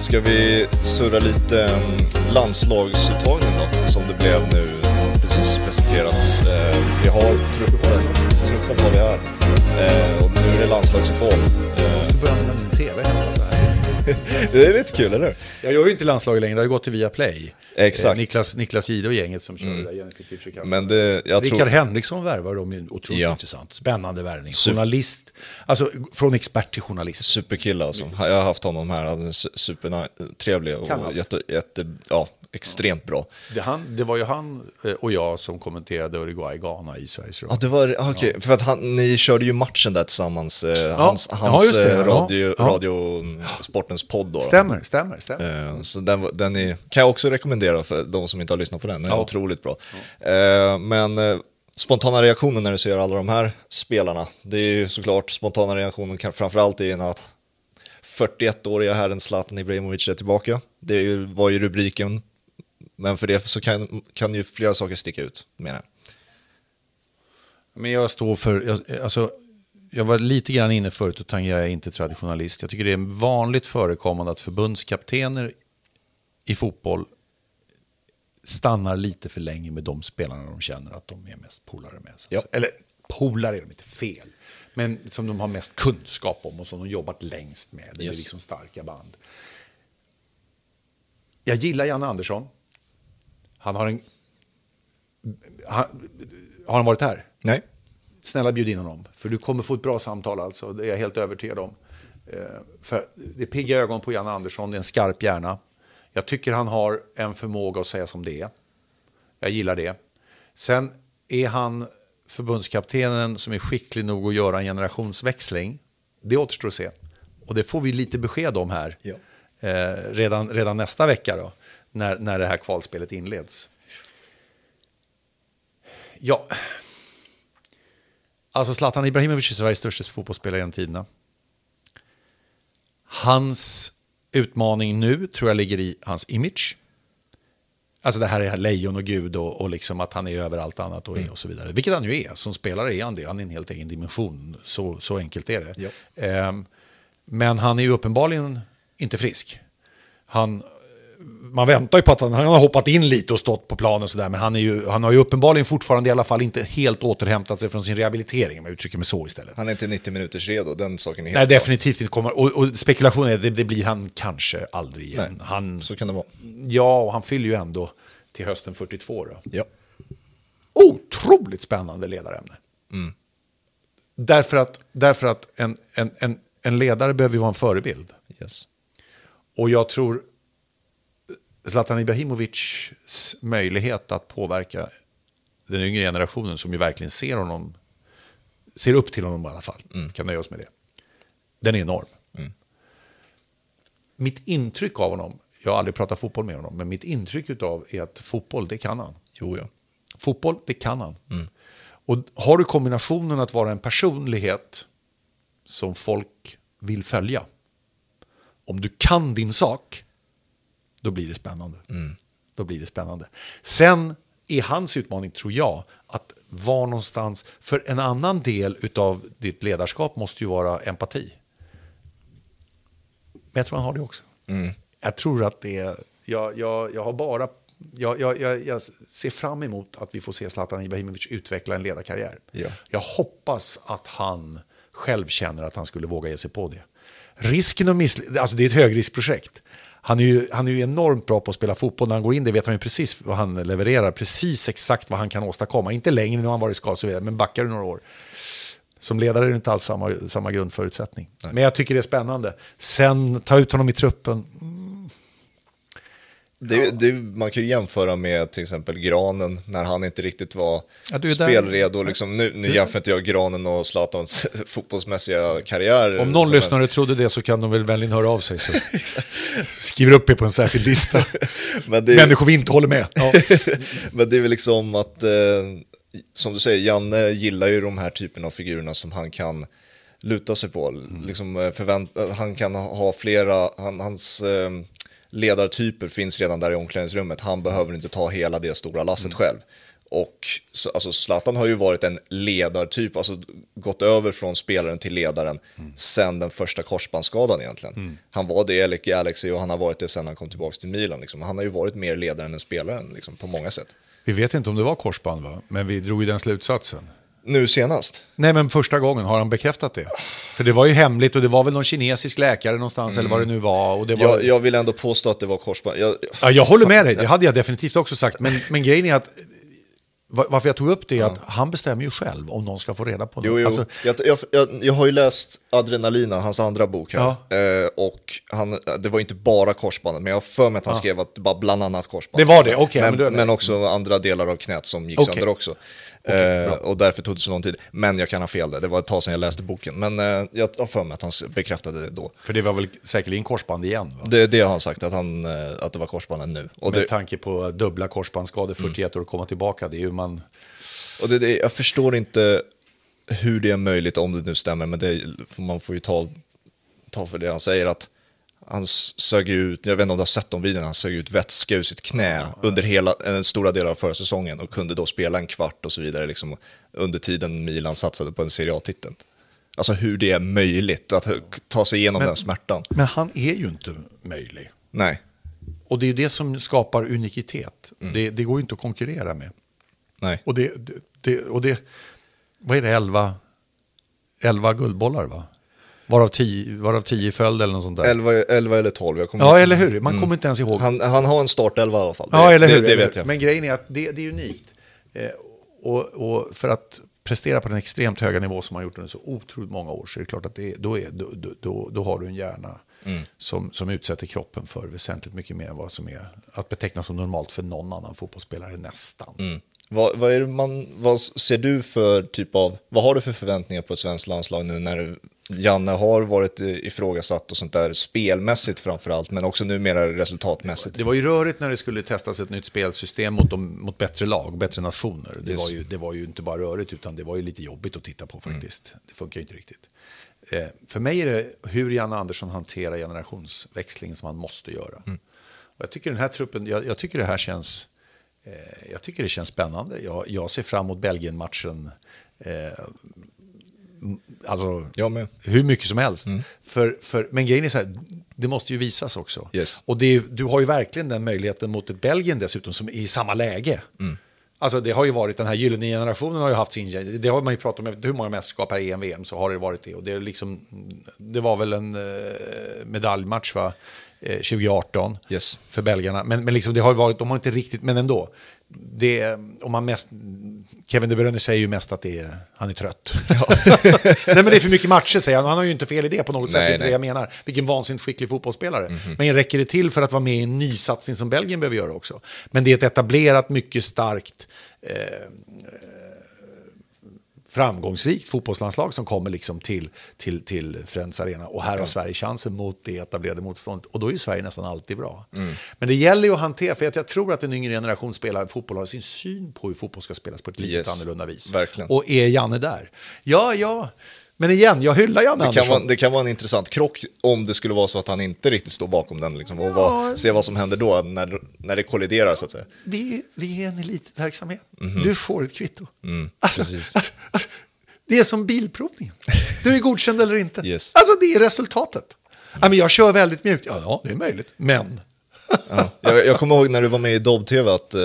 Ska vi surra lite ehm, landslagsuttagning då, som det blev nu precis presenterats. Ehm, vi har truppen, truppen har vi här. Och nu är det landslagsuppehåll det är lite kul, eller hur? Jag gör ju inte landslaget längre, det har gått till Viaplay. Exakt. Mm. Eh, Niklas, Niklas Jihde och gänget som kör det där. Jennifer Kücükaså. Men det, jag tror... Henriksson värvar de otroligt Ja. intressant. Spännande värvning. Super- Journalist, alltså från expert till journalist. Superkille alltså. Jag har haft honom här, han är su- supertrevlig och jätte, jätte, ja, extremt bra. Det, han, det var ju han eh, och jag som kommenterade Uruguay-Ghana i Sveriges Radio. Ja, det var, ah, okej, för att han, ni körde ju matchen där tillsammans, eh, hans, ja, hans det, eh, ja, radio, ja. radio mm, Sportens podd då. då. Stämmer, stämmer, stämmer. Eh, Så den, den är, kan jag också rekommendera för de som inte har lyssnat på den, den är Ja. otroligt bra. Men spontana reaktionen när du ser alla de här spelarna, det är ju såklart spontana reaktionen framförallt är att 41-åriga herren Zlatan Ibrahimovic är tillbaka. Det var ju rubriken, men för det så kan, kan ju flera saker sticka ut, menar jag. Men jag står för, jag, alltså, jag var lite grann inne förut och tangerar jag inte traditionalist. Jag tycker det är vanligt förekommande att förbundskaptener i fotboll stannar lite för länge med de spelarna de känner att de är mest polare med. Ja. Eller polare är de inte fel. Men som de har mest kunskap om och som de jobbat längst med. Det är Yes. liksom starka band. Jag gillar Janne Andersson. Han har en... Han, har han varit här? Nej. Snälla bjud in honom, för du kommer få ett bra samtal alltså. Det är jag helt övertygad om. Eh, för det är pigga ögon på Janne Andersson, det är en skarp hjärna. Jag tycker han har en förmåga att säga som det är. Jag gillar det. Sen är han förbundskaptenen som är skicklig nog att göra en generationsväxling. Det återstår att se. Och det får vi lite besked om här. Ja. Eh, redan, redan nästa vecka då, när, när det här kvalspelet inleds. Ja, Alltså Zlatan Ibrahimovic är Sveriges största fotbollsspelare genom tiderna. Hans utmaning nu tror jag ligger i hans image. Alltså det här är lejon och gud och, och liksom att han är över allt annat och, är och så vidare. Vilket han ju är. Som spelare är han det. Han är en helt egen dimension. Så, så enkelt är det. Ja. Ehm, men han är ju uppenbarligen inte frisk. Han, man väntar ju på att han, han har hoppat in lite och stått på planen och sådär. Men han, är ju, han har ju uppenbarligen fortfarande i alla fall inte helt återhämtat sig från sin rehabilitering. Om jag uttrycker mig så istället. Han är inte 90 minuters redo, den saken är helt Nej, klar. definitivt inte kommer. Och, och spekulationen är att det, det blir han kanske aldrig igen. Nej, han, Så kan det vara. ja, och han fyller ju ändå till hösten 42 då. Ja. Otroligt spännande ledarämne. Därför att, därför att en, en, en, en ledare behöver ju vara en förebild. Yes. Och jag tror Zlatan Ibrahimovics möjlighet att påverka den yngre generationen som ju verkligen ser honom, ser upp till honom i alla fall, kan nöja oss med det. Den är enorm. Mitt intryck av honom, jag har aldrig pratat fotboll med honom, men mitt intryck av är att fotboll, det kan han. Jo, ja. Fotboll, det kan han. Och har du kombinationen att vara en personlighet som folk vill följa. Om du kan din sak, då blir det spännande. Då blir det spännande. Sen är hans utmaning, tror jag, att vara någonstans, för en annan del av ditt ledarskap måste ju vara empati. Men jag tror han har det också. Jag tror att det är, jag, jag, jag har bara, jag, jag, jag, jag ser fram emot att vi får se Zlatan Ibrahimovic utveckla en ledarkarriär. Ja. Jag hoppas att han själv känner att han skulle våga ge sig på det. Risken att misslyckas, alltså det är ett högriskprojekt. Han är, ju, han är ju enormt bra på att spela fotboll. När han går in det vet han ju precis vad han levererar, precis exakt vad han kan åstadkomma. Inte längre när han varit skadad, och så vidare, men backar du några år. Som ledare är det inte alls samma, samma grundförutsättning. Men jag tycker det är spännande. Sen ta ut honom i truppen. Det, det, man kan ju jämföra med till exempel Granen när han inte riktigt var Ja, du spelredo. Liksom, nu nu jämför inte jag Granen och Zlatans fotbollsmässiga karriär. Om någon lyssnare trodde det så kan de väl vänligen höra av sig. Så. Skriver upp er på en särskild lista. En, men, det, Människor vi inte håller med. Ja. men det är väl liksom att, eh, som du säger, Janne gillar ju de här typerna av figurerna som han kan luta sig på. Mm. Liksom, eh, förvänt, han kan ha flera, han, hans eh, ledartyper finns redan där i omklädningsrummet. Han behöver inte ta hela det stora lasset Mm. själv. Och så- alltså Zlatan har ju varit en ledartyp, alltså gått över från spelaren till ledaren sen den första korsbandsskadan egentligen. Han var det i Galaxy och han har varit det sen han kom tillbaka till Milan. Liksom. Han har ju varit mer ledaren än spelaren liksom, på många sätt. Vi vet inte om det var korsband, va? men vi drog ju den slutsatsen. Nu senast, Nej, men första gången har han bekräftat det. För det var ju hemligt och det var väl någon kinesisk läkare någonstans eller vad det nu var. Och det var... jag, jag vill ändå påstå att det var korsband. Jag, Ja, jag håller med dig, det hade jag definitivt också sagt. Men, men grejen är att va- varför jag tog upp det är att han bestämmer ju själv om någon ska få reda på det. Jo, jo. Alltså, jag, jag, jag, jag har ju läst Adrenalina, hans andra bok här. Eh, och han, det var inte bara korsbandet, men jag har för mig att han skrev att det var bland annat korsbandet. Det var det, okej, men, men men, det- också andra delar av knät som gick Okej. sönder också. Okej, eh, och därför tog det så lång tid. Men jag kan ha fel där, det var ett tag sedan jag läste boken. Men eh, jag har för mig att han bekräftade det då. för det var väl säkerligen korsband igen. Va? Det, det har han sagt, att, han, eh, att det var korsbandet nu. Och, Med det, tanke på dubbla korsbandsskador, 41 år och komma tillbaka. Det är ju man... och det, det, jag förstår inte hur det är möjligt, om det nu stämmer, men det, man får ju ta, ta för det han säger. att han sög ut, jag vet inte om du har sett de videorna, han sög ut vätska ur sitt knä under hela, en stora delar av förra säsongen och kunde då spela en kvart och så vidare liksom, under tiden Milan satsade på en Serie A-titeln. Alltså hur det är möjligt att ta sig igenom den smärtan. Men han är ju inte möjlig. Nej, Och det är det som skapar unikitet. Det, det går ju inte att konkurrera med. nej. Och det, det, det, och det vad är det, 11, 11 guldbollar va? Varav 10, varav 10 i följd eller något sånt där. 11, 11 eller 12, jag kommer Ja, eller hur? Man kommer inte ens ihåg. Han, han har en startelva i alla fall. ja, det, eller hur? Det, det vet jag. Men grejen är att det, det är unikt. Eh, och, och för att prestera på den extremt höga nivå som han gjort under så otroligt många år så är det klart att det, då, är, då, då- då, då har du en hjärna Mm. som, som utsätter kroppen för väsentligt mycket mer än vad som är att beteckna som normalt för någon annan fotbollsspelare nästan. Mm. Vad, vad, är man, vad ser du för typ av, vad har du för förväntningar på ett svenskt landslag nu när Janne har varit eh, ifrågasatt och sånt där spelmässigt framförallt, men också numera resultatmässigt. Det var ju rörigt när det skulle testas ett nytt spelsystem mot, de, mot bättre lag, bättre nationer. Det, Yes. var ju, det var ju inte bara rörigt, utan det var ju lite jobbigt att titta på faktiskt. Det funkar ju inte riktigt. Eh, för mig är det hur Janne Andersson hanterar generationsväxlingen som han måste göra. Och jag tycker den här truppen, jag, jag tycker det här känns, eh, jag tycker det känns spännande. Jag, jag ser fram emot Belgien-matchen. Eh, alltså, hur mycket som helst. För, för, men grejen är så här, det måste ju visas också. Yes. Och det, du har ju verkligen den möjligheten mot ett Belgien dessutom som är i samma läge. Alltså det har ju varit den här gyllene generationen har ju haft sin, det har man ju pratat om, hur många mästerskap här i EM, VM så har det varit det. Och det, är liksom, det var väl en eh, medaljmatch va, 2018 Yes. för belgarna. Men, men liksom det har varit, de har inte riktigt, men ändå. Det, om man mest, Kevin De Bruyne säger ju mest att det är, han är trött. nej men det är för mycket matcher säger han, han har ju inte fel i det på något sätt, Nej, det är inte det jag menar. Vilken vansinnigt skicklig fotbollsspelare. Men räcker det till för att vara med i en ny satsning som Belgien behöver göra också? Men det är ett etablerat, mycket starkt, eh, framgångsrikt fotbollslandslag som kommer liksom till, till, till Friends Arena. Och här har Sverige chansen mot det etablerade motståndet. Och då är Sverige nästan alltid bra. Men det gäller ju att hantera, för att jag tror att en yngre generation spelar fotboll har sin syn på hur fotboll ska spelas på ett lite Yes, annorlunda vis. verkligen. Och är Janne där? Ja, ja. Men igen, jag hyllar Janne Det kan, vara, det kan vara en intressant krock om det skulle vara så att han inte riktigt står bakom den. Liksom, och vad, se vad som händer då när, när det kolliderar så att säga. vi, vi är en elitverksamhet. Du får ett kvitto. alltså, Mhm. precis. alltså, det är som bilprovningen. Du är godkänd eller inte. Yes. Alltså det är resultatet. Ja, men jag kör väldigt mjukt. Ja, ja, det är möjligt. Men. Ja. Jag, jag kommer ihåg när du var med i Dobb-TV att, eh,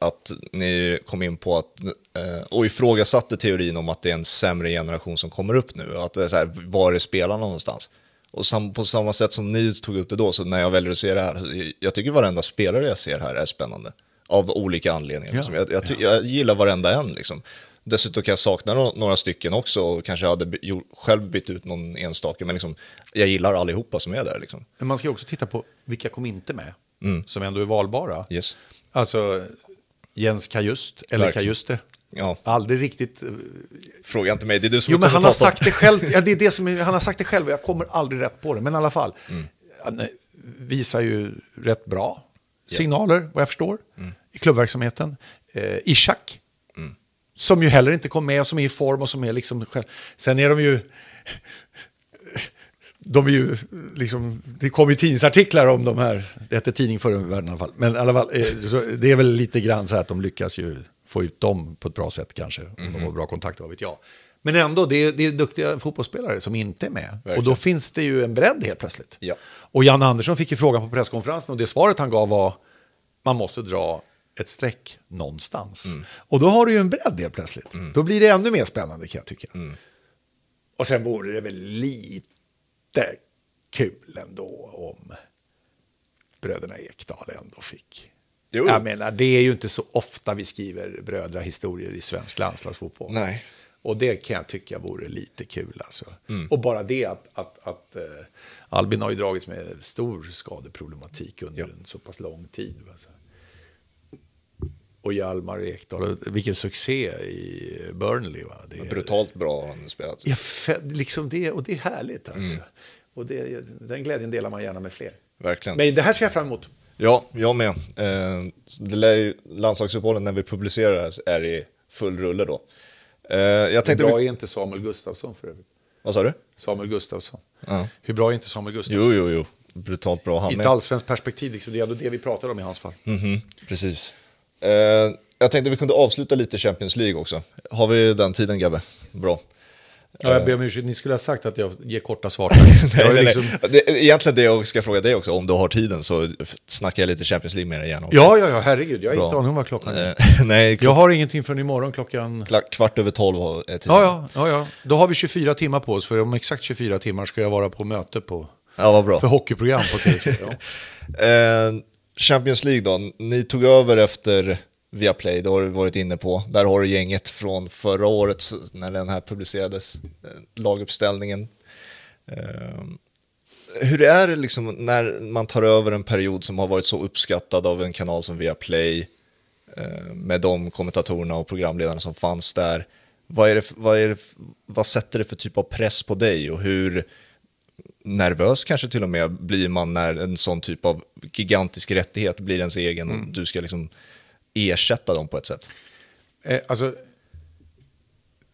att ni kom in på att, eh, och ifrågasatte teorin om att det är en sämre generation som kommer upp nu. Att det är så här, var är spelarna någonstans? Och sam, på samma sätt som ni tog upp det då, så när jag väljer att se det här, jag tycker varenda spelare jag ser här är spännande. Av olika anledningar. Ja, liksom. jag, jag, ty- jag gillar varenda en. Liksom. Dessutom kan jag sakna några stycken också och kanske hade själv bytt ut någon enstaka, men liksom, jag gillar allihopa som är där. Liksom. Men man ska också titta på vilka kom inte med. Som ändå är valbara. Mm. Yes. Alltså Jens Kajust, eller Verkligen. Kajuste. Ja, Aldrig riktigt... eh, fråga inte mig, det är du som Jo, men han har sagt det själv. Ja, det är det som är, han har sagt det själv och jag kommer aldrig rätt på det. Men i alla fall, han eh, visar ju rätt bra signaler, vad jag förstår, i klubbverksamheten. Eh, Ishak, som ju heller inte kom med och som är i form och som är liksom själv. Sen är de ju... De är ju liksom, det kommer ju tidningsartiklar om de här, det hette tidning förr i världen i alla fall, men i alla fall, eh, det är väl lite grann så här att de lyckas ju få ut dem på ett bra sätt kanske. Om de har bra kontakt, vad vet jag. Men ändå, det är, det är duktiga fotbollsspelare som inte är med. Och då finns det ju en bredd helt plötsligt. Ja. Och Jan Andersson fick ju frågan på presskonferensen och det svaret han gav var man måste dra ett streck någonstans. Och då har du ju en bredd helt plötsligt. Då blir det ännu mer spännande kan jag tycka. Och sen vore det väl lite kul ändå om bröderna Ekdal ändå fick. Jo. Jag menar, det är ju inte så ofta vi skriver brödrahistorier i svensk landslagsfotboll. Nej. Och det kan jag tycka vore lite kul alltså. Och bara det att, att, att eh, Albin har ju dragits med stor skadeproblematik under Ja. en så pass lång tid. Alltså. Och Hjalmar Ekdal, vilken succé i Burnley. Va? Det är, Brutalt bra han spelat. Ja, liksom det, och det är härligt alltså. Och det, den glädjen delar man gärna med fler. Verkligen. Men det här ser jag fram emot. Ja, jag med. Eh, det lär ju, landslagsuppehållet när vi publicerar det här är i full rulle då. Eh, jag tänkte... Hur bra är inte Samuel Gustafsson för övrigt? vad sa du? Samuel Gustafsson. Ja. Hur bra är inte Samuel Gustafsson? Jo, jo, jo. Brutalt bra han I ett allsvenskt perspektiv, liksom, det är ändå det vi pratar om i hans fall. Mhm, precis. Eh, jag tänkte vi kunde avsluta lite Champions League också. Har vi den tiden, Gabbe? Bra. Ja, jag ber om ursäkt, ni skulle ha sagt att jag ger korta svar. Nej, nej, liksom... nej. Det, egentligen det jag ska fråga dig också, om du har tiden så snackar jag lite Champions League med dig igen. Ja, ja, ja, herregud, jag har Bra. inte aning om vad klockan är. Eh, nej, Jag har ingenting förrän imorgon klockan... kvart över tolv är tiden. Ja, ja, ja, ja. Då har vi 24 timmar på oss, för om exakt 24 timmar ska jag vara på möte på... Ja, vad bra. För hockeyprogram på TV4. Ja. Champions League då, ni tog över efter Viaplay, det har du varit inne på. Där har du gänget från förra året när den här publicerades, eh, laguppställningen. Eh, hur är det liksom när man tar över en period som har varit så uppskattad av en kanal som Viaplay eh, med de kommentatorerna och programledarna som fanns där? Vad, är det, vad, är det, vad sätter det för typ av press på dig och hur nervös kanske till och med blir man när en sån typ av gigantisk rättighet blir ens egen och du ska liksom ersätta dem på ett sätt. Eh, alltså,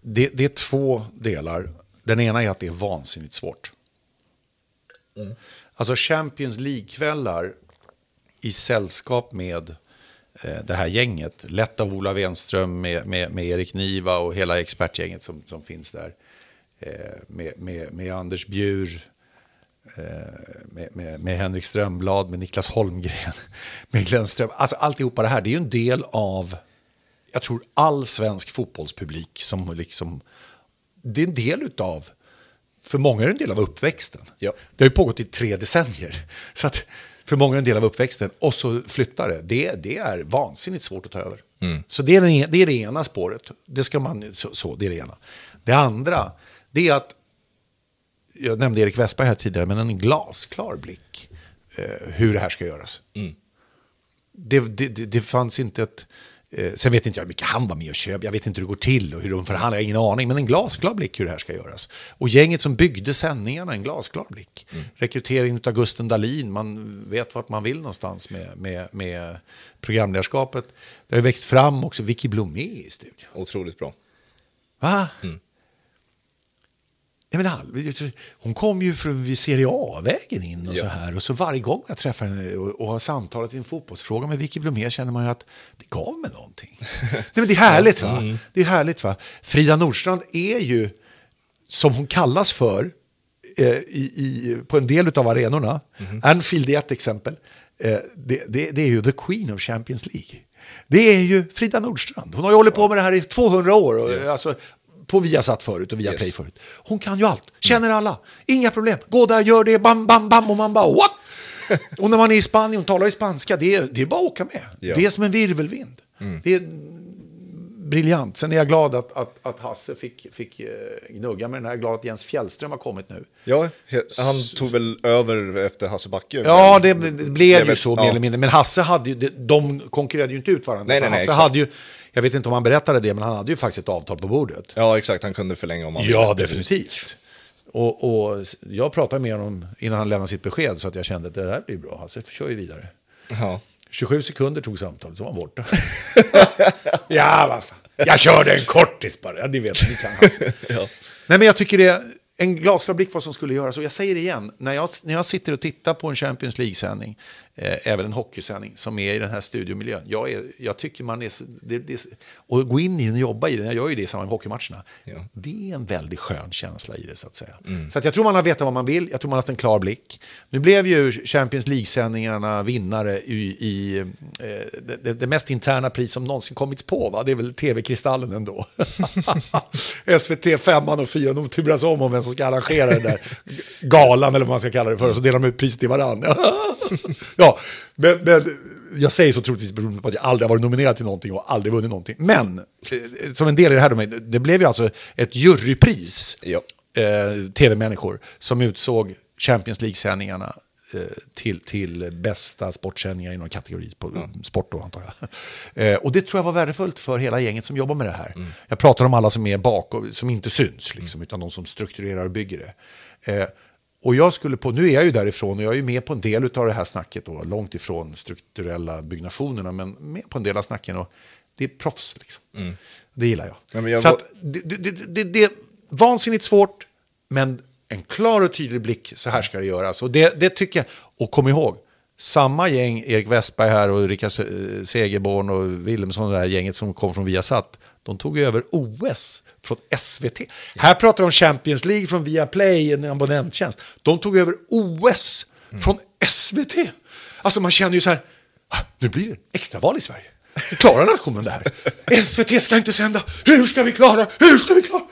det, det är två delar. Den ena är att det är vansinnigt svårt. Alltså Champions League-kvällar i sällskap med eh, det här gänget, lett av Ola Wenström med, med, med Erik Niva och hela expertgänget som, som finns där. Eh, med, med, med Anders Bjur, med, med, med Henrik Strömblad, med Niklas Holmgren, med Glenn Ström. Alltså alltihopa det här, det är ju en del av, jag tror all svensk fotbollspublik som liksom, det är en del utav, för många är det en del av uppväxten. Ja. Det har ju pågått i tre decennier. Så att för många är det en del av uppväxten och så flyttar det. Det, det är vansinnigt svårt att ta över. Så det är, den, e- det är det ena spåret. Det ska man, så, så, det är det ena. Det andra, det är att jag nämnde Erik Westberg här tidigare, men en glasklar blick eh, hur det här ska göras. Det, det, det, det fanns inte ett... Eh, sen vet inte jag hur mycket han var med och köpte, jag vet inte hur det går till och hur de förhandlar, jag har ingen aning. Men en glasklar blick hur det här ska göras. Och gänget som byggde sändningarna, en glasklar blick. Rekryteringen av Gusten Dahlin, man vet vart man vill någonstans med, med, med programledarskapet. Det har växt fram också Vicky Blomé i studion. Otroligt bra. Va? Jag menar, hon kom ju från Serie A-vägen in och Ja. så här. Och så varje gång jag träffar henne och, och har samtalat i en fotbollsfråga med Vicky Blomé känner man ju att det gav mig någonting. Nej, men det är härligt va? Det är härligt va? Frida Nordstrand är ju, som hon kallas för, eh, i, i, på en del av arenorna. Anfield är ett exempel. Eh, det, det, det är ju the Queen of Champions League. Det är ju Frida Nordstrand. Hon har ju hållit på med det här i 200 år. Och, alltså, på Viasat förut och Viaplay Yes. förut. Hon kan ju allt, känner alla, inga problem. Gå där, gör det, bam, bam, bam och man bara what? och när man är i Spanien, hon talar ju spanska, det är, det är bara att åka med. Ja. Det är som en virvelvind. Det är briljant. Sen är jag glad att, att, att Hasse fick, fick eh, gnugga med den här. Jag är glad att Jens Fjällström har kommit nu. Ja, han tog väl över efter Hasse Backe. Ja, det, det blev ju så ja. mer eller mindre. Men Hasse hade ju, de konkurrerade ju inte ut varandra. Nej, nej, nej, Hasse exakt. hade ju, jag vet inte om han berättade det, men han hade ju faktiskt ett avtal på bordet. Ja, exakt. Han kunde förlänga om han Ja, ville. definitivt. Och, och jag pratade med honom innan han lämnade sitt besked så att jag kände att det här blir bra. Hasse kör ju vidare. Ja. 27 sekunder tog samtalet, så var han borta. ja, vad fan. Jag körde en kortis bara. Ja, det vet ni kan Hasse. Ja. Nej, men jag tycker det en glasklar blick vad som skulle göras. Och jag säger det igen, när jag, när jag sitter och tittar på en Champions League-sändning, även en hockeysändning som är i den här studiomiljön. Jag, är, jag tycker man är... Det, det, och gå in i den och jobba i den, jag gör ju det i samband med hockeymatcherna. Ja. Det är en väldigt skön känsla i det så att säga. Så att jag tror man har vetat vad man vill, jag tror man har haft en klar blick. Nu blev ju Champions League-sändningarna vinnare i, i eh, det, det, det mest interna pris som någonsin kommits på. Va? Det är väl TV-kristallen ändå. SVT 5 och 4, de turas om om vem som ska arrangera den där galan eller vad man ska kalla det för. Och så delar de ut priset till varandra. ja, men, men jag säger så troligtvis beroende på att jag aldrig har varit nominerad till någonting och aldrig vunnit någonting. Men eh, som en del i det här, det blev ju alltså ett jurypris, Ja. eh, tv-människor, som utsåg Champions League-sändningarna eh, till, till bästa sportsändningar i någon kategori, på sport då antar jag. Eh, och det tror jag var värdefullt för hela gänget som jobbar med det här. Jag pratar om alla som är bakom, som inte syns, liksom, utan de som strukturerar och bygger det. Och jag skulle på, nu är jag ju därifrån och jag är ju med på en del av det här snacket, då, långt ifrån strukturella byggnationerna, men med på en del av snacken. Och det är proffs, liksom. Det gillar jag. Ja, jag Så att, det, det, det, det, är vansinnigt svårt, men en klar och tydlig blick, så här ska det göras. Och det, det tycker jag, och kom ihåg, samma gäng, Erik Westberg här och Rickard Se- Segerborn och Wilhelmsson och det här gänget som kom från Viasat, de tog över OS från SVT. Här pratar vi om Champions League från Viaplay, en abonnenttjänst. De tog över OS från SVT. Alltså man känner ju så här, "Ah, nu blir det extraval i Sverige. Klarar nationen det här? SVT ska inte sända. Hur ska vi klara? Hur ska vi klara?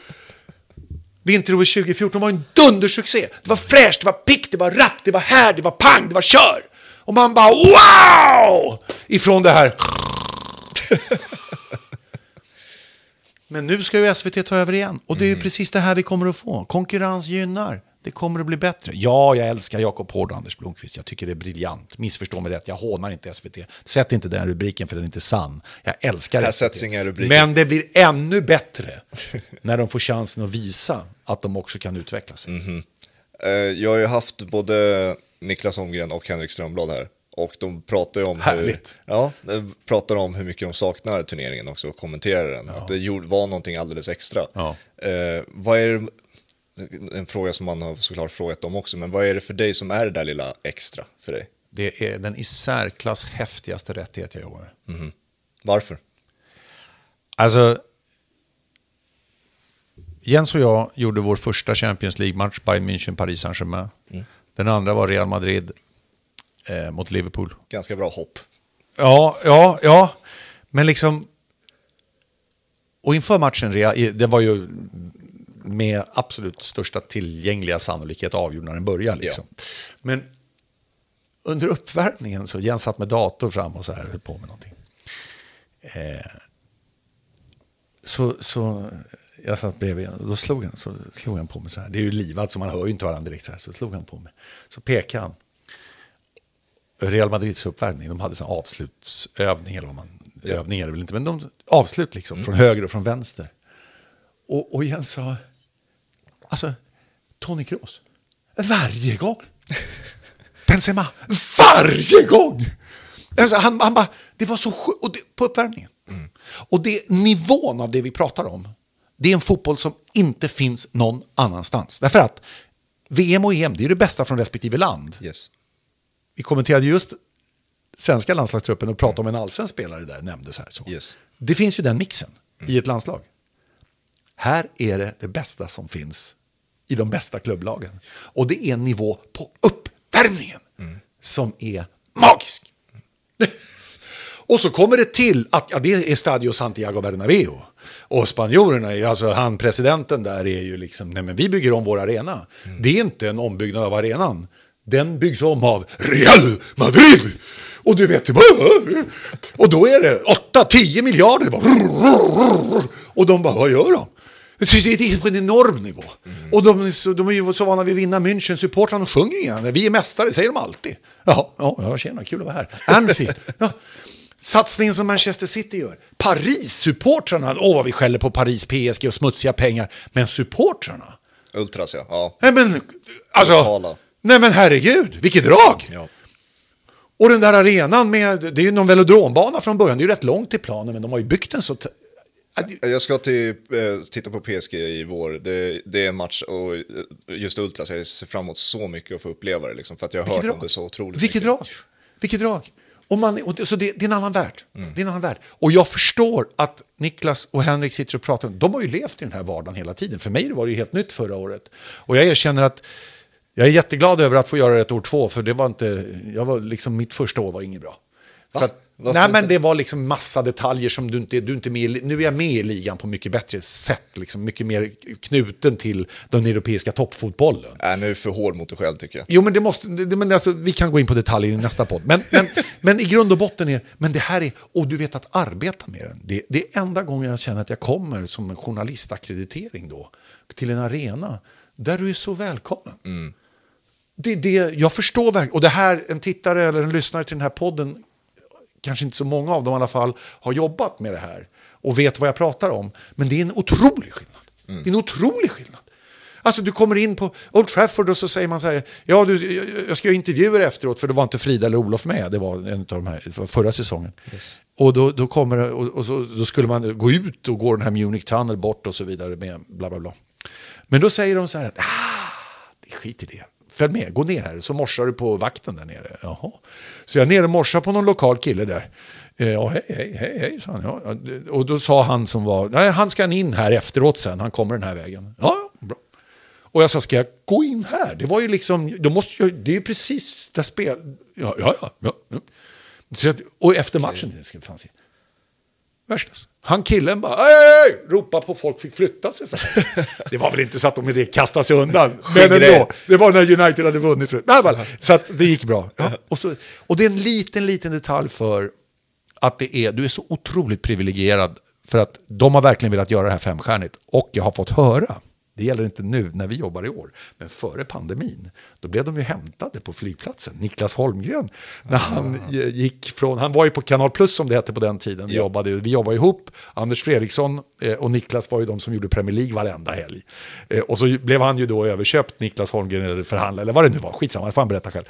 Vinter-OS 2014 var en dundersuccé. Det var fräscht, det var pick, det var rapp, det var här, det var pang, det var kör. Och man bara wow! Ifrån det här. Men nu ska ju SVT ta över igen. Och det är ju precis det här vi kommer att få. Konkurrens gynnar. Det kommer att bli bättre. Ja, jag älskar Jakob Hård och Anders Blomqvist. Jag tycker det är briljant. Missförstå mig rätt, jag hånar inte SVT. Sätt inte den rubriken för den är inte sann. Jag älskar Här SVT. inga rubriker. Men det blir ännu bättre när de får chansen att visa att de också kan utveckla sig. Eh, Jag har ju haft både Niklas Holmgren och Henrik Strömblad här. Och de pratar ju om Härligt. hur, ja, de pratar om hur mycket de saknar turneringen också och kommenterar den. Att det var någonting alldeles extra. Ja. Eh, vad är det, en fråga som man har såklart frågat dem också, men vad är det för dig som är det där lilla extra för dig? Det är den i särklass häftigaste rättighet jag jobbar med. Varför? Alltså, Jens och jag gjorde vår första Champions League-match, Bayern München, Paris Saint-Germain. Den andra var Real Madrid eh, mot Liverpool. Ganska bra hopp. Ja, ja, ja. Men liksom... Och inför matchen, den var ju med absolut största tillgängliga sannolikhet avgjord när den började. Liksom. Men under uppvärmningen så Jens satt med dator fram och så här höll på med någonting. Eh, så, så jag satt bredvid och då slog han, så slog han på mig så här. Det är ju livat så man hör ju inte varandra direkt så här. Så slog han på mig. Så pekade han. Real Madrids uppvärmning, de hade en avslutsövning, eller vad man, övning är det väl inte, men de, avslut liksom, från höger och från vänster. Och, och Jens sa, alltså, Tony Kroos, varje gång. Benzema, varje gång! Alltså, han, han bara, det var så sjukt, på uppvärmningen. Och det, nivån av det vi pratar om, det är en fotboll som inte finns någon annanstans. Därför att VM och EM, det är det bästa från respektive land Yes. Vi kommenterade just svenska landslagstruppen och pratade om en allsvensk spelare där, nämndes här. Så. Yes. Det finns ju den mixen i ett landslag. Här är det det bästa som finns i de bästa klubblagen. Och det är en nivå på uppvärmningen som är magisk. Och så kommer det till att ja, det är Stadio Santiago Bernabéu. Och spanjorerna, alltså han presidenten där är ju liksom, nej men vi bygger om vår arena. Det är inte en ombyggnad av arenan. Den byggs om av Real Madrid. Och du vet, och då är det 8-10 miljarder. Och de bara, vad gör de? Det är på en enorm nivå. Och de, de är ju så vana vid att vinna München. Supportrarna sjunger ju. Vi är mästare, säger de alltid. Ja, ja, ja tjena, kul att vara här. Anfield. Ja. Satsningen som Manchester City gör. Paris-supportrarna. Åh, vad vi skäller på Paris, PSG och smutsiga pengar. Men supportrarna. Ultras ja. ja. Nej men, alltså. Totala. Nej men herregud, vilket drag. ja. Och den där arenan med, det är ju någon velodrombana från början. Det är ju rätt långt till planen, men de har ju byggt den så... Jag ska till, eh, titta på PSG i vår. Det, det är en match och eh, just Ultras, jag ser fram emot så mycket att få uppleva det. Liksom, för att jag har hört om det så otroligt Vilket mycket. drag. Vilket drag! Och man, och så det, det, är en annan värld. Mm. det är en annan värld. Och jag förstår att Niklas och Henrik sitter och pratar. De har ju levt i den här vardagen hela tiden. För mig var det ju helt nytt förra året. Och jag erkänner att jag är jätteglad över att få göra ett år två. För det var inte, jag var liksom, mitt första år var inget bra. För att, nej, men det var liksom massa detaljer som du inte, du inte med Nu är jag med i ligan på mycket bättre sätt, liksom mycket mer knuten till den europeiska toppfotbollen. Äh, nu är du för hård mot dig själv tycker jag. Jo, men det måste, det, men alltså, vi kan gå in på detaljer i nästa podd. Men, men, men i grund och botten är, men det här är, och du vet att arbeta med den. Det, det är enda gången jag känner att jag kommer som en journalistackreditering då, till en arena där du är så välkommen. Mm. Det, det, jag förstår verkligen, och det här, en tittare eller en lyssnare till den här podden kanske inte så många av dem i alla fall, har jobbat med det här och vet vad jag pratar om. Men det är en otrolig skillnad. Mm. Det är en otrolig skillnad. Alltså du kommer in på Old Trafford och så säger man så här, ja du, jag ska göra intervjuer efteråt för det var inte Frida eller Olof med, det var en av de här förra säsongen. Yes. Och då, då kommer och, och så, då skulle man gå ut och gå den här Munich Tunnel bort och så vidare med bla bla bla. Men då säger de så här att, ah, det är skit i det följ med, gå ner här. Så morsar du på vakten där nere. Jaha. Så jag är nere och morsar på någon lokal kille där. Eh, ja, hej, hej, hej, hej, sa han. Ja. Och då sa han som var, nej, han ska in här efteråt sen, han kommer den här vägen. Ja, bra. Och jag sa, ska jag gå in här? Det var ju liksom, då måste jag, det är ju precis där spel... Ja, ja, ja. ja, Så jag, och efter matchen, det ska Värdelös. Han killen bara hej, ropa på folk fick flytta sig. Så. Det var väl inte så att de med det kastade sig undan. Men ändå, det var när United hade vunnit. För, nej, så att det gick bra. Ja, och, så, och det är en liten, liten detalj för att det är, du är så otroligt privilegierad. För att de har verkligen velat göra det här femstjärnigt. Och jag har fått höra det gäller inte nu när vi jobbar i år, men före pandemin, då blev de ju hämtade på flygplatsen. Niklas Holmgren, när ah. han gick från, han var ju på Kanal Plus som det hette på den tiden, vi, ja. jobbade, vi jobbade ihop, Anders Fredriksson eh, och Niklas var ju de som gjorde Premier League varenda helg. Eh, och så blev han ju då överköpt, Niklas Holmgren, eller förhandlare, eller vad det nu var, skitsamma, det får han berätta själv,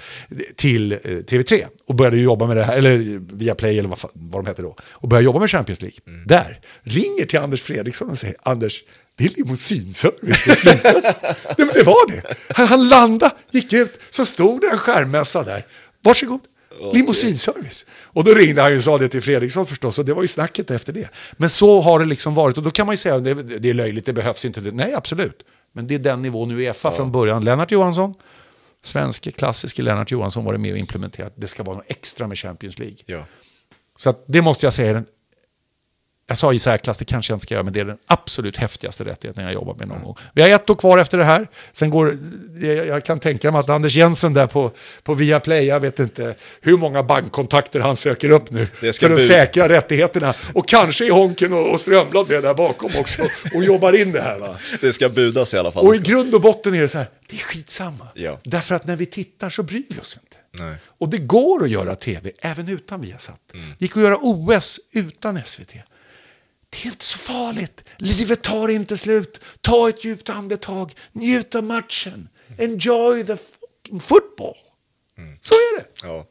till eh, TV3 och började jobba med det här, eller via Play eller vad, vad de hette då, och började jobba med Champions League. Mm. Där, ringer till Anders Fredriksson och säger, Anders, det är limousinservice på flygplatsen. Nej, men det var det. Han landade, gick ut, så stod det en skärmmössa där. Varsågod. Limousinservice. Och då ringde han och sa det till Fredriksson förstås, och det var ju snacket efter det. Men så har det liksom varit, och då kan man ju säga att det, det är löjligt, det behövs inte. Nej, absolut. Men det är den nivån Uefa ja. från början. Lennart Johansson, svenske klassiske Lennart Johansson var det med och implementerat. Det ska vara något extra med Champions League. Ja. Så det måste jag säga är den jag sa i särklass, det kanske jag inte ska göra, men det är den absolut häftigaste rättigheten jag jobbar med någon gång. Vi har ett år kvar efter det här. Sen går, jag, jag kan tänka mig att Anders Jensen där på, på Viaplay, jag vet inte hur många bankkontakter han söker upp nu för att säkra rättigheterna. Och kanske är Honken och, och Strömblad med där bakom också och jobbar in det här. Va? Det ska budas i alla fall. Och i grund och botten är det så här, det är skitsamma. Ja. Därför att när vi tittar så bryr vi oss inte. Nej. Och det går att göra tv även utan Viasat. Mm. Det gick att göra OS utan SVT. Det är inte så farligt. Livet tar inte slut. Ta ett djupt andetag. Njut av matchen. Enjoy the fucking football. Mm. Så är det. Ja.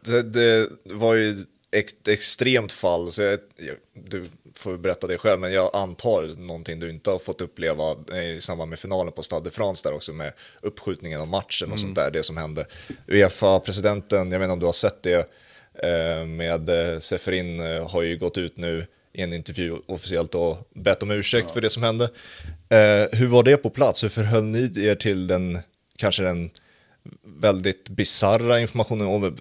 Det, det var ju ett extremt fall, så jag, jag, du får berätta det själv, men jag antar någonting du inte har fått uppleva i samband med finalen på Stade de France där också med uppskjutningen av matchen och mm. sånt där, det som hände. Uefa-presidenten, jag vet inte om du har sett det, eh, med eh, Seferin eh, har ju gått ut nu i en intervju officiellt och bett om ursäkt ja. för det som hände. Eh, hur var det på plats? Hur förhöll ni er till den, kanske den väldigt bizarra informationen och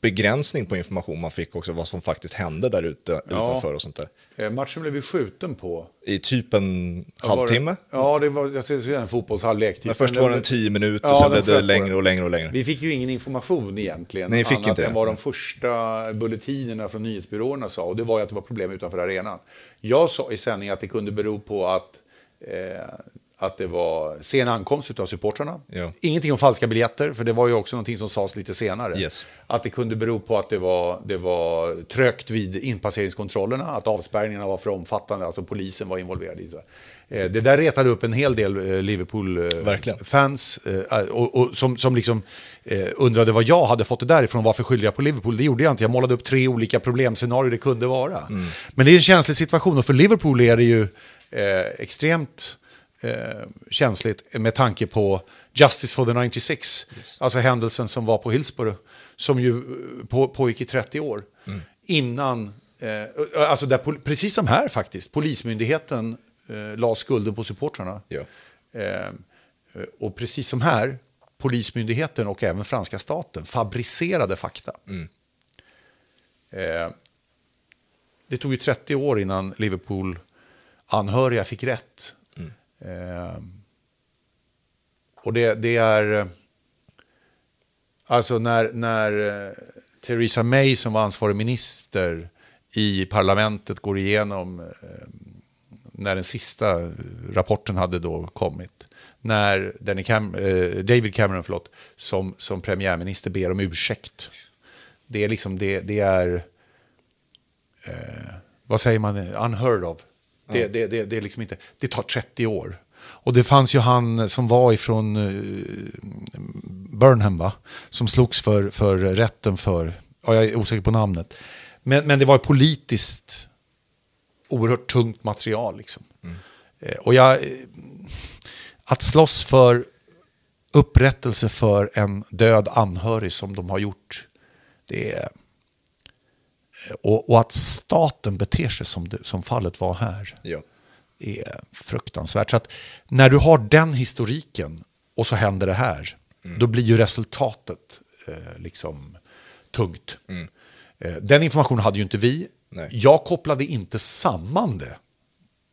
begränsning på information man fick också, vad som faktiskt hände där ute ja. utanför och sånt där. Eh, matchen blev vi skjuten på. I typ en halvtimme? ja, det var jag ser en fotbollshalvlek. Typ. Men först var det en tio minuter, ja, sen blev det längre och längre och längre. Vi fick ju ingen information egentligen. Nej, fick annat inte än vad de första bulletinerna från nyhetsbyråerna sa. Och det var ju att det var problem utanför arenan. Jag sa i sändning att det kunde bero på att eh, att det var sen ankomst av supportrarna. Ja. Ingenting om falska biljetter, för det var ju också någonting som sades lite senare. Yes. Att det kunde bero på att det var, det var trögt vid inpasseringskontrollerna, att avspärrningarna var för omfattande, alltså polisen var involverad i det. Eh, det där retade upp en hel del eh, Liverpool-fans eh, som, som liksom undrade vad jag hade fått det därifrån, varför skyllde jag på Liverpool? Det gjorde jag inte, jag målade upp tre olika problemscenarier det kunde vara. Mm. Men det är en känslig situation och för Liverpool är det ju extremt eh, känsligt med tanke på Justice for the 96, yes. alltså händelsen som var på Hillsborough, som ju eh, på, pågick i 30 år. Mm. Innan, eh, alltså där, precis som här faktiskt, Polismyndigheten eh, la skulden på supportrarna. Ja. Eh, och precis som här, Polismyndigheten och även franska staten fabricerade fakta. Mm. Eh, det tog ju 30 år innan Liverpool anhöriga fick rätt. Eh, och det, det, är... Eh, alltså när, när eh, Theresa May som var ansvarig minister i parlamentet går igenom eh, när den sista eh, rapporten hade då kommit. När Danny Cam eh, David Cameron förlåt, som, som premiärminister ber om ursäkt. Det är liksom det, det är eh, vad säger man, unheard of. Det, ja. det, det, det, är liksom inte, det tar 30 år. Och det fanns ju han som var ifrån uh, Burnham, va? Som slogs för, för rätten för, ja, jag är osäker på namnet. Men, men det var politiskt oerhört tungt material. Liksom. Mm. Uh, och jag, att slåss för upprättelse för en död anhörig som de har gjort, det är och, och, att staten beter sig som, det, som fallet var här ja. är fruktansvärt. Så att när du har den historiken och så händer det här, mm. då blir ju resultatet eh, liksom tungt. Mm. Eh, den informationen hade ju inte vi. Nej. Jag kopplade inte samman det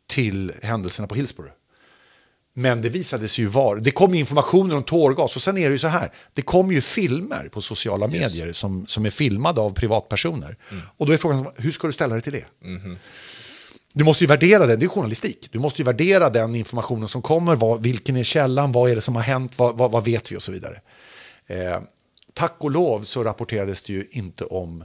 till händelserna på Hillsborough. Men det visade sig ju vara, det kom informationer om tårgas och sen är det ju så här, det kommer ju filmer på sociala medier yes. som, som är filmade av privatpersoner. Mm. Och då är frågan, hur ska du ställa dig till det? Mm. Du måste ju värdera den, det är journalistik. Du måste ju värdera den informationen som kommer, vad, vilken är källan, vad är det som har hänt, vad, vad, vad vet vi och så vidare. Eh, tack och lov så rapporterades det ju inte om,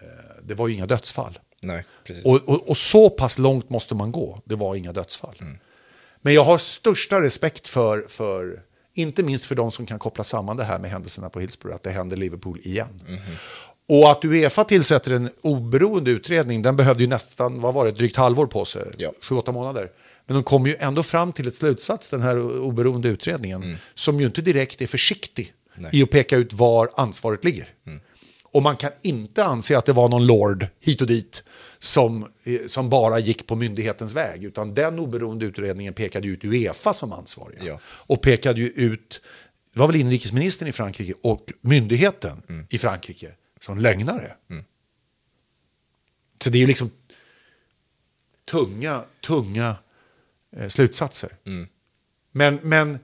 eh, det var ju inga dödsfall. Nej, och, och, och, så pass långt måste man gå, det var inga dödsfall. Mm. Men jag har största respekt för, för, inte minst för de som kan koppla samman det här med händelserna på Hillsborough, att det händer Liverpool igen. Mm. Och att Uefa tillsätter en oberoende utredning, den behövde ju nästan, vad var det, drygt halvår på sig, ja. sju, åtta månader. Men de kom ju ändå fram till ett slutsats, den här oberoende utredningen, mm. som ju inte direkt är försiktig Nej. i att peka ut var ansvaret ligger. Mm. Och man kan inte anse att det var någon lord hit och dit som, eh, som bara gick på myndighetens väg. Utan den oberoende utredningen pekade ut Uefa som ansvariga. Ja. Och pekade ju ut, det var väl inrikesministern i Frankrike och myndigheten mm. i Frankrike som lögnare. Mm. Så det är ju liksom tunga, tunga eh, slutsatser. Mm. Men, men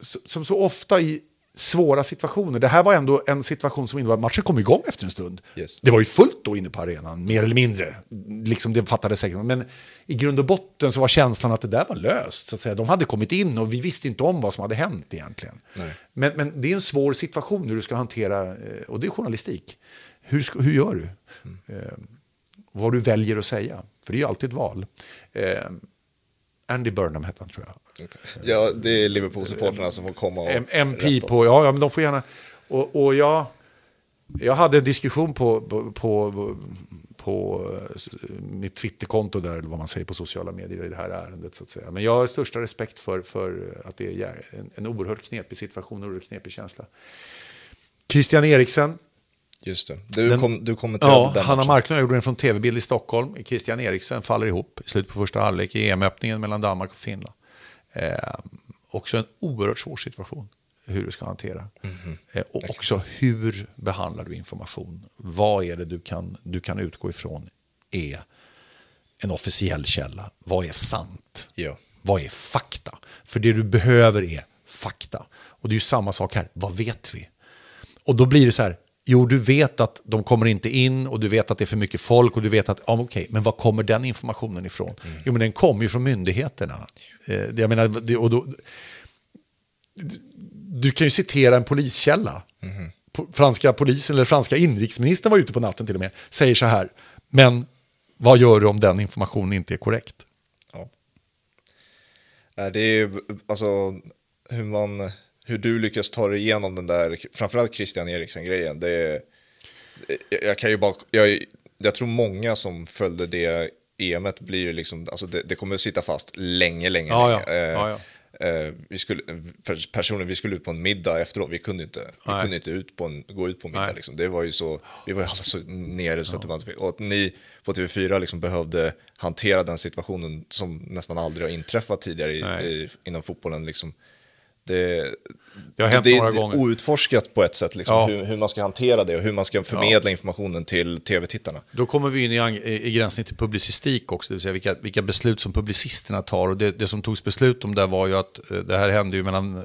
som så ofta i svåra situationer. Det här var ändå en situation som innebar att matchen kom igång efter en stund. Yes. Det var ju fullt då inne på arenan, mer eller mindre. Liksom det fattades säkert. Men i grund och botten så var känslan att det där var löst. Så att säga. De hade kommit in och vi visste inte om vad som hade hänt egentligen. Men, men det är en svår situation hur du ska hantera, eh, och det är journalistik. Hur, hur gör du? Mm. Eh, vad du väljer att säga, för det är ju alltid ett val. Eh, Andy Burnham hette han tror jag. Ja, det är Liverpool-supporterna som får komma och... MP på, ja, ja, men de får gärna... Och, och jag, jag hade en diskussion på, på, på, på mitt Twitterkonto där, eller vad man säger på sociala medier i det här ärendet. Så att säga. Men jag har största respekt för, för att det är en, en oerhört knepig situation, en oerhört knepig känsla. Christian Eriksen. Just det, du, den, kom, du kommenterade ja, den Hanna Marklund gjorde den från tv-bild i Stockholm. Christian Eriksen faller ihop i slutet på första halvlek i EM-öppningen mellan Danmark och Finland. Eh, också en oerhört svår situation hur du ska hantera. Mm. Eh, och också hur behandlar du information? Vad är det du kan, du kan utgå ifrån är en officiell källa? Vad är sant? Ja. Vad är fakta? För det du behöver är fakta. Och det är ju samma sak här. Vad vet vi? Och då blir det så här, Jo, du vet att de kommer inte in och du vet att det är för mycket folk och du vet att, ja okej, okay, men var kommer den informationen ifrån? Mm. Jo, men den kommer ju från myndigheterna. Eh, jag menar, det, och då, du kan ju citera en poliskälla. Mm. Franska polisen, eller franska inrikesministern var ute på natten till och med, säger så här, men vad gör du om den informationen inte är korrekt? Ja. Det är alltså hur man hur du lyckas ta dig igenom den där, framförallt Christian Eriksen-grejen. Det, jag kan ju bara, jag, jag tror många som följde det EMet blir ju liksom, alltså det, det kommer sitta fast länge, länge, Ja, länge. ja. Eh, Ja, ja. eh, vi skulle, per- personligen, vi skulle ut på en middag efteråt, vi kunde inte, vi kunde inte ut på en, gå ut på en middag liksom. Det var ju så, vi var ju alla så nere så att det var inte Och att ni på TV4 liksom behövde hantera den situationen som nästan aldrig har inträffat tidigare i, i, inom fotbollen liksom. Det, Det har hänt det, några det gånger. outforskat på ett sätt, liksom, Ja. hur, hur man ska hantera det och hur man ska förmedla informationen till tv-tittarna. Då kommer vi in i, i gränsen till publicistik också, det vill säga vilka, vilka beslut som publicisterna tar. Och det, det som togs beslut om där var ju att eh, det här hände ju mellan... Eh,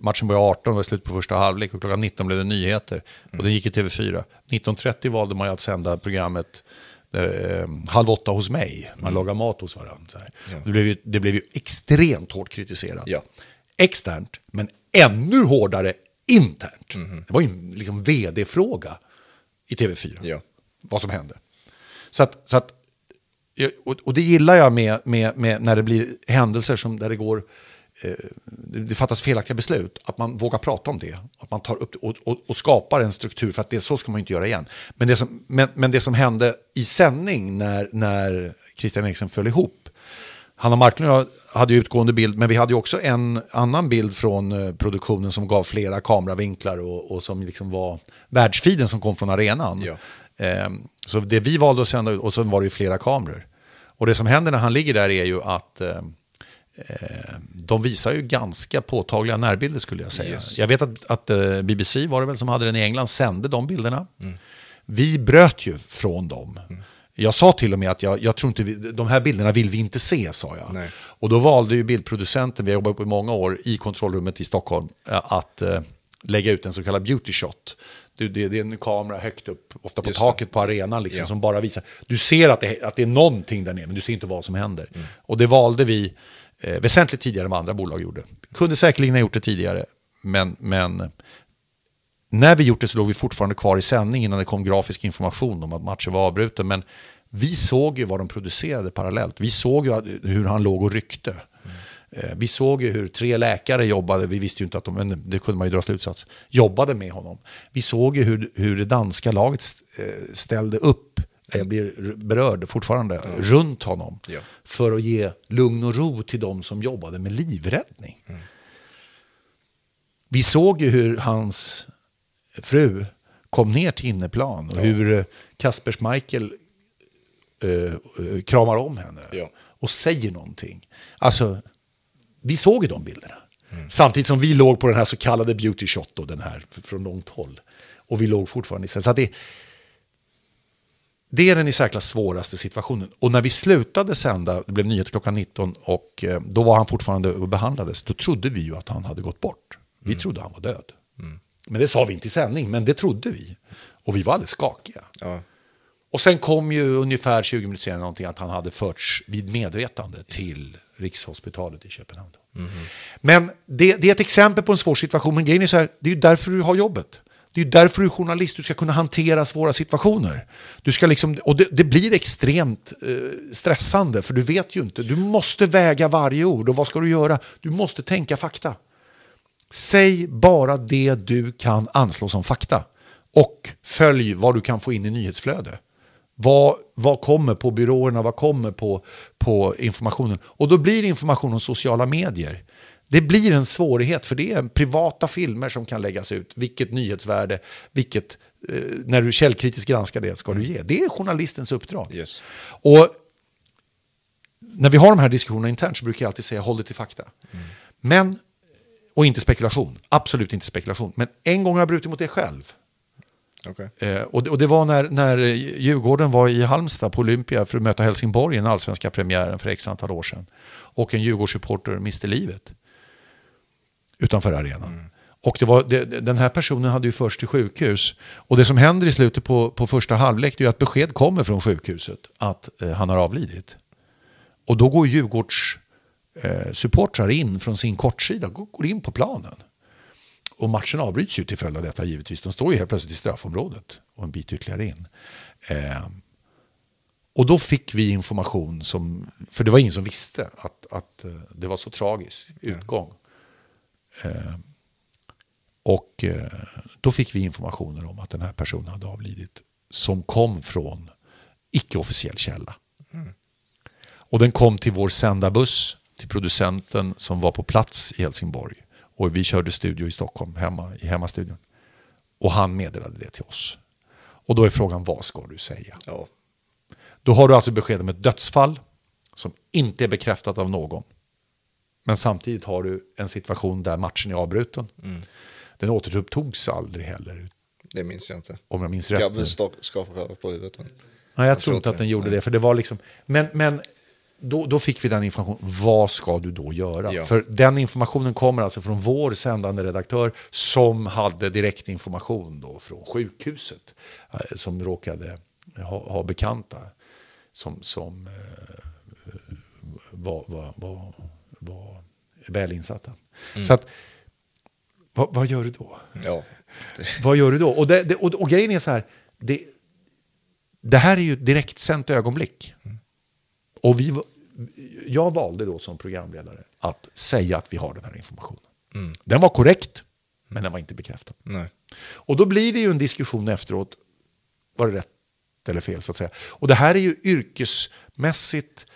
matchen började 18, var slut på första halvlek och klockan 19 blev det nyheter. Och det gick i TV4. 19.30 valde man ju att sända programmet där, eh, halv åtta hos mig. Man lagar mat hos varandra. Så här. Det, blev ju, det blev ju extremt hårt kritiserat. Ja. Externt, men ännu hårdare internt. Det var ju en liksom, vd-fråga i TV4 Ja. vad som hände. Så att, så att, och, och det gillar jag med, med, med när det blir händelser som där det går, det det fattas felaktiga beslut, att man vågar prata om det. Att man tar upp och, och, och skapar en struktur, för att det så ska man inte göra igen. Men det som, men, men det som hände i sändning när, när Christian Eriksen föll ihop, Hanna Marklund och jag hade ju utgående bild, men vi hade ju också en annan bild från eh, produktionen som gav flera kameravinklar och, och som liksom var världsfiden som kom från arenan. Ja. Ehm, så det vi valde att sända ut, och så var det ju flera kameror. Och det som händer när han ligger där är ju att eh, eh, de visar ju ganska påtagliga närbilder skulle jag säga. Yes. Jag vet att, att eh, BBC var det väl som hade den i England, sände de bilderna. Vi bröt ju från dem. Jag sa till och med att jag, jag tror inte vi, de här bilderna vill vi inte se, sa jag. Nej. Och då valde ju bildproducenten, vi har jobbat på i många år, i kontrollrummet i Stockholm, eh, att eh, lägga ut en så kallad beauty shot. Det, det, det är en kamera högt upp, ofta på Just det. taket på arenan, liksom, Ja. som bara visar. Du ser att det, att det är någonting där nere, men du ser inte vad som händer. Och det valde vi eh, väsentligt tidigare än vad andra bolag gjorde. Kunde säkerligen ha gjort det tidigare, men, men när vi gjort det så låg vi fortfarande kvar i sändning innan det kom grafisk information om att matchen var avbruten. Men vi såg ju vad de producerade parallellt. Vi såg ju hur han låg och ryckte. Eh, Vi såg ju hur tre läkare jobbade, vi visste ju inte att de, men det kunde man ju dra slutsats, jobbade med honom. Vi såg ju hur, hur det danska laget eh, ställde upp, jag blir berörd fortfarande, runt honom. Ja. För att ge lugn och ro till de som jobbade med livräddning. Vi såg ju hur hans fru kom ner till inneplan och hur eh, Kasper Schmeichel eh, eh, kramar om henne Ja. och säger någonting. Alltså, vi såg ju de bilderna. Samtidigt som vi låg på den här så kallade beauty shot, då, den här från långt håll. Och vi låg fortfarande i Så att det, det är den i särklass svåraste situationen. Och när vi slutade sända, det blev nyheter klockan 19 och eh, då var han fortfarande och behandlades, då trodde vi ju att han hade gått bort. Vi trodde han var död. Men det sa vi inte i sändning, men det trodde vi. Och vi var alldeles skakiga. Ja. Och sen kom ju ungefär 20 minuter senare någonting att han hade förts vid medvetande till Rikshospitalet i Köpenhamn. Men det, det är ett exempel på en svår situation, men grejen är så här, det är ju därför du har jobbet. Det är därför du är journalist, du ska kunna hantera svåra situationer. Du ska liksom, och det, det blir extremt eh, stressande, för du vet ju inte. Du måste väga varje ord, och vad ska du göra? Du måste tänka fakta. Säg bara det du kan anslå som fakta. Och följ vad du kan få in i nyhetsflöde. Vad, vad kommer på byråerna, vad kommer på, på informationen? Och då blir informationen sociala medier. Det blir en svårighet för det är privata filmer som kan läggas ut. Vilket nyhetsvärde, vilket, eh, när du källkritiskt granskar det ska du ge. Det är journalistens uppdrag. Yes. Och när vi har de här diskussionerna internt så brukar jag alltid säga håll det till fakta. Men, och inte spekulation, absolut inte spekulation. Men en gång har jag brutit mot det själv. Okej. Eh, och, det, och det var när, när Djurgården var i Halmstad på Olympia för att möta Helsingborg i den allsvenska premiären för x antal år sedan. Och en Djurgårdssupporter miste livet utanför arenan. Och det var, det, den här personen hade ju först till sjukhus. Och det som händer i slutet på, på första halvlek det är att besked kommer från sjukhuset att eh, han har avlidit. Och då går Djurgårds eh, supportrar in från sin kortsida, går, går in på planen. Och matchen avbryts ju till följd av detta givetvis. De står ju helt plötsligt i straffområdet och en bit ytterligare in. Eh, och då fick vi information som, för det var ingen som visste att, att eh, det var så tragisk utgång. Eh, och eh, då fick vi informationer om att den här personen hade avlidit som kom från icke-officiell källa. Och den kom till vår sändarbuss, till producenten som var på plats i Helsingborg. Och vi körde studio i Stockholm, hemma, i hemmastudion. Och han meddelade det till oss. Och då är frågan, vad ska du säga? Ja. Då har du alltså besked om ett dödsfall som inte är bekräftat av någon. Men samtidigt har du en situation där matchen är avbruten. Den återupptogs aldrig heller, Det minns jag inte. om jag minns rätt. nu. Gabbe sta- skakade på huvudet. Men... Nej, jag tror tror inte att den gjorde det. För det var liksom, men men då, då fick vi den informationen. Vad ska du då göra? Ja. För den informationen kommer alltså från vår sändande redaktör som hade direktinformation då från sjukhuset. eh, Som råkade ha, ha bekanta som, som eh, var, var, var, var väl insatta. Mm. Så att, vad, vad gör du då? Ja. Vad gör du då? Och, det, det, och, och grejen är så här, det, det här är ju ett direktsänt ögonblick. Och vi, jag valde då som programledare att säga att vi har den här informationen. Den var korrekt, men den var inte bekräftad. Nej. Och då blir det ju en diskussion efteråt, var det rätt eller fel så att säga. Och det här är ju yrkesmässigt,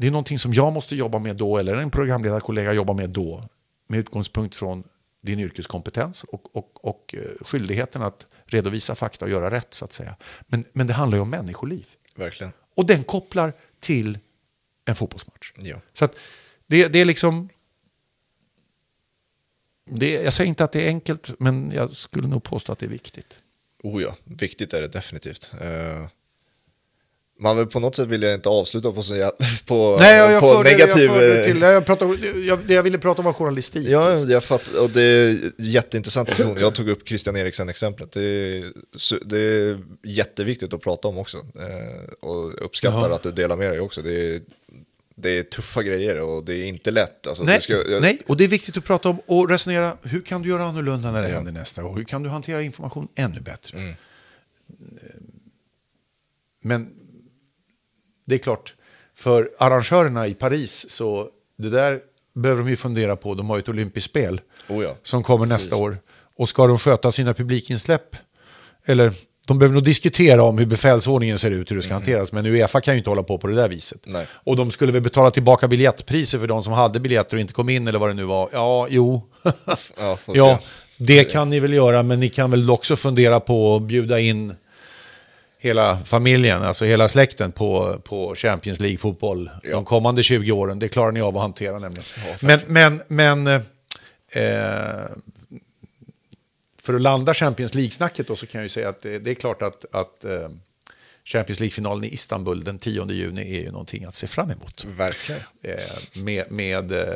det är någonting som jag måste jobba med då, eller en programledarkollega jobbar med då, med utgångspunkt från din yrkeskompetens och, och, och eh, skyldigheten att redovisa fakta och göra rätt så att säga. Men, men det handlar ju om människoliv. Verkligen. Och den kopplar till en fotbollsmatch. Ja. Så att det, det är liksom... Det, jag säger inte att det är enkelt, men jag skulle nog påstå att det är viktigt. Oh ja, viktigt är det definitivt. Eh, man vill på något sätt vill jag inte avsluta på, så jä- på, Nej, jag, jag på förde, negativ... jag eh, till. Jag, pratade, jag, det jag ville prata om var journalistik. Ja, jag fattar. Och det är jätteintressant. Jag tog upp Christian Eriksen-exemplet. Det, är det är jätteviktigt att prata om också. Eh, och jag uppskattar Ja. att du delar med dig också. Det är, det är tuffa grejer och det är inte lätt. Alltså, Nej, ska, jag, nej, och det är viktigt att prata om och resonera. Hur kan du göra annorlunda när det händer nästa gång? Hur kan du hantera information ännu bättre? Mm. Men det är klart, för arrangörerna i Paris så det där behöver de ju fundera på. De har ju ett olympiskt spel Oh ja, som kommer precis. nästa år. Och ska de sköta sina publikinsläpp? Eller de behöver nog diskutera om hur befälsordningen ser ut, hur det ska hanteras. Men Uefa kan ju inte hålla på på det där viset. Mm. Nej. Och de skulle väl betala tillbaka biljettpriser för de som hade biljetter och inte kom in eller vad det nu var. Ja, jo. Ja, ja, det kan ni väl göra, men ni kan väl också fundera på att bjuda in hela familjen, alltså hela släkten på, på Champions League-fotboll de kommande 20 åren. Det klarar ni av att hantera nämligen. men men, men eh, för att landa Champions League-snacket då så kan jag ju säga att det, det är klart att, att eh, Champions League-finalen i Istanbul den 10 juni är ju någonting att se fram emot. Verkligen. Eh, med med eh,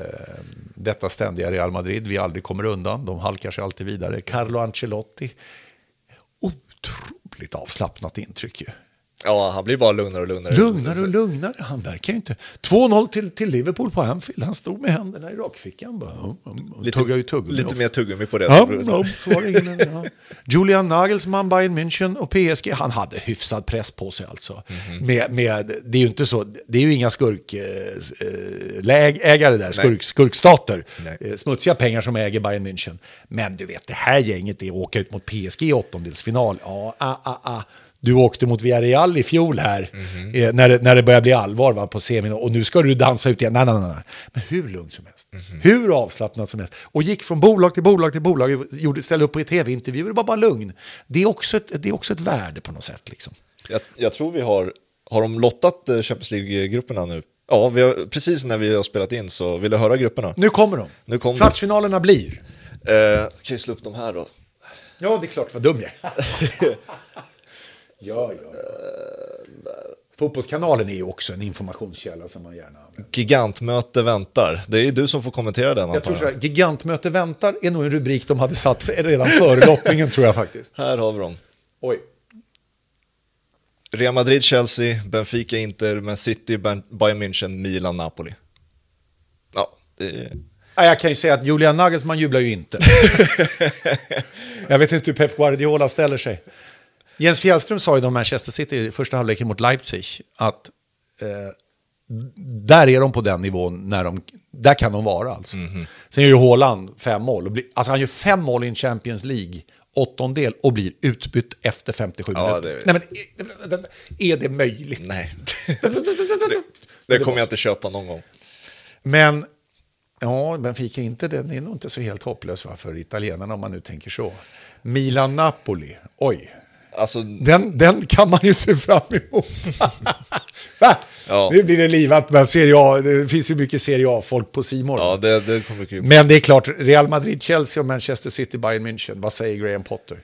detta ständiga Real Madrid vi aldrig kommer undan. De halkar sig alltid vidare. Carlo Ancelotti, otroligt avslappnat intryck ju. Ja, han blir bara lugnare och lugnare. Lugnare och lugnare, han verkar ju inte... 2-0 till, till Liverpool på Anfield, han stod med händerna i rakfickan bara, och, och Lite, tuggade ju tuggummi. lite mer tuggummi på det. Ja, ja, ingen, ja. Julian Nagelsmann, Bayern München och PSG, han hade hyfsad press på sig alltså. Med, med, det är ju inte så, det är ju inga skurkägare där, skurk, skurkstater. Nej. Eh, Smutsiga pengar som äger Bayern München. Men du vet, det här gänget, det åka ut mot PSG i åttondelsfinal, ja, ah, ah, ah. Du åkte mot Villarreal i fjol här, eh, när, det, när det börjar bli allvar va, på semin. Och nu ska du dansa ut igen. Nej, nej, nej. nej. Men hur lugn som helst. Hur avslappnat som helst. Och gick från bolag till bolag till bolag. Gjorde, ställde upp i tv-intervjuer. Det var bara lugn. Det är också ett, det är också ett värde på något sätt. Liksom. Jag, jag tror vi har, har de lottat eh, Champions League-grupperna nu? Ja, har, precis när vi har spelat in så vill du höra grupperna? Nu kommer de. Nu kommer. Kvartsfinalerna blir. Eh, kan jag slå upp de här då? Ja, det är klart vad dum jag är. ja, ja. Fotbollskanalen är ju också en informationskälla som man gärna använder. Gigantmöte väntar. Det är ju du som får kommentera den Jag tror så här, gigantmöte väntar är nog en rubrik de hade satt för- redan före lottningen tror jag faktiskt. Här har vi dem. Oj. Real Madrid, Chelsea, Benfica, Inter, Man City, Bayern München, Milan, Napoli. Ja, det är... Ja, Jag kan ju säga att Julian Nagelsmann jublar ju inte. jag vet inte hur Pep Guardiola ställer sig. Jens Fjällström sa ju om Manchester City i första halvleken mot Leipzig att eh, där är de på den nivån när de, där kan de vara alltså. Sen gör ju Haaland fem mål. Och blir, alltså han gör fem mål i en Champions League åttondel och blir utbytt efter 57 Ja, minuter. det- Nej, men är- är det möjligt? Nej, det, det kommer jag inte köpa någon gång. Men ja, Benfica inte, den är nog inte så helt hopplös va, för italienarna om man nu tänker så. Milan-Napoli, oj. Alltså, Den, den kan man ju se fram emot. Ja. Nu blir det livat med Serie A. Det finns ju mycket Serie A-folk på Simor. ja, det, det kommer bli kul. Men det är klart, Real Madrid, Chelsea och Manchester City, Bayern München. Vad säger Graham Potter?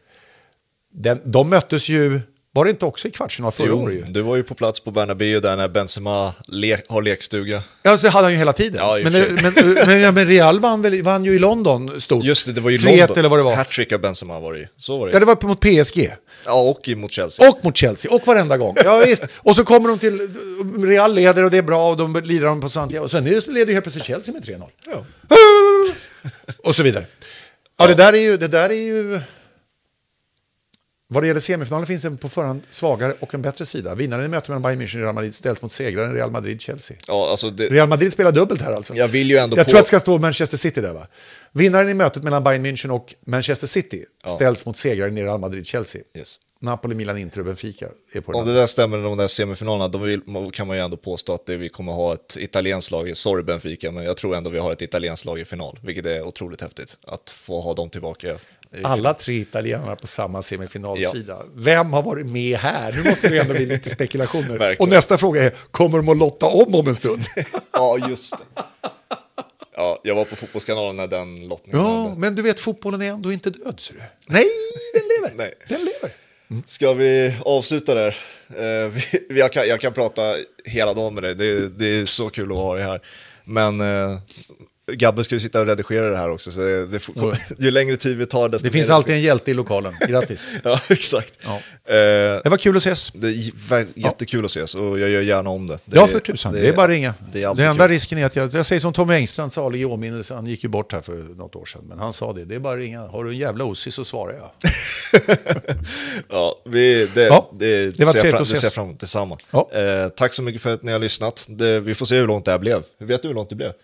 Den, de möttes ju, var det inte också i kvartsfinal förra Jo, året? ju? du var ju på plats på Bernabéu där när Benzema le har lekstuga. Ja, så det hade han ju hela tiden. Ja, i och men, sig. men, men, ja, men Real vann, väl, vann ju i London stort. Just det, det var ju 3-1 London. eller vad det var. Hattrick av Benzema var det ju. Så var det Ja, det var mot PSG. Ja, och mot Chelsea. Och mot Chelsea, och varenda gång. Ja, visst. Och så kommer de till, Real leder och det är bra och de lirar de på Santiago. Och sen leder ju helt plötsligt Chelsea med 3-0. Ja. Och så vidare. Ja, det där är ju... Det där är ju... Vad det gäller semifinalen finns det på förhand svagare och en bättre sida. Vinnaren i mötet mellan Bayern München och Real Madrid ställs mot segraren Real Madrid-Chelsea. ja, alltså det, Real Madrid spelar dubbelt här alltså. jag vill ju ändå Jag på... tror att det ska stå Manchester City där va? Vinnaren i mötet mellan Bayern München och Manchester City ställs mot segraren i Real Madrid-Chelsea. Yes. Napoli, Milan, Inter och Benfica är på den Om det där stämmer, de där semifinalerna, då vill, kan man ju ändå påstå att vi kommer ha ett italienskt lag, sorry Benfica, men jag tror ändå vi har ett italienskt lag i final, vilket är otroligt häftigt att få ha dem tillbaka. I Alla tre italienarna på samma semifinalsida. Vem har varit med här? Nu måste det ändå bli lite spekulationer. Och nästa fråga är, kommer de att lotta om om en stund? Ja, just det. Ja, jag var på Fotbollskanalen när den lottningen ja, hände. men du vet, fotbollen är ändå inte död, ser du. Nej, den lever. Nej. Den lever. Ska vi avsluta där? Eh, vi, vi- jag, kan, jag kan prata hela dagen med dig, det, det är så kul att ha dig här. Men eh, Gabbe ska ju sitta och redigera det här också, så det, det Oj. ju längre tid vi tar desto Det finns alltid en hjälte i lokalen. Grattis. Ja, exakt. Ja. Eh, Det var kul att ses. det är jättekul att ses och jag gör gärna om det. det Ja, för tusan. Det, är bara att ringa. Det är Det, alltid enda kul. risken är att jag, jag säger som Tommy Engstrand sa i åminnelse, han gick ju bort här för något år sedan, men han sa det, det är bara att ringa. Har du en jävla osi så svarar jag. Ja, vi, det, Ja, det, det var ser trevligt att det ses. ser jag fram emot detsamma. Ja. Eh, tack så mycket för att ni har lyssnat. Det, vi får se hur långt det här blev. Vet du hur långt det blev? En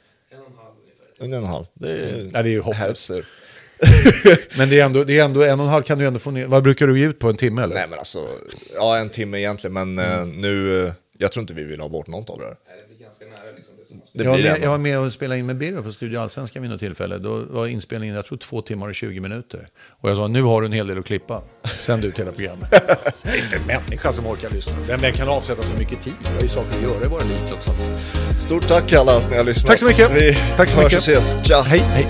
och en halv ungefär. En och en halv. Det är, Ja, det är ju hopplöst. Men det är, ändå, det är ändå en och en halv kan du ändå få ner. Vad brukar du ge ut på en timme eller? Nej men alltså, ja en timme egentligen, men eh, nu, eh, jag tror inte vi vill ha bort något av det här. Nej, det blir ganska nära liksom det jag, var med, jag var med och spelade in med Birro på Studio Allsvenskan vid något tillfälle. Då var inspelningen, jag tror två timmar och 20 minuter. Och jag sa, nu har du en hel del att klippa. Sänd ut hela programmet. det är inte en människa som orkar lyssna. Vem vem kan avsätta så mycket tid? Vi har ju saker att göra i våra liv trots allt. Stort tack alla att ni har lyssnat. Tack så mycket. Vi Tack så hörs mycket. och ses. Tja. Hej, hej.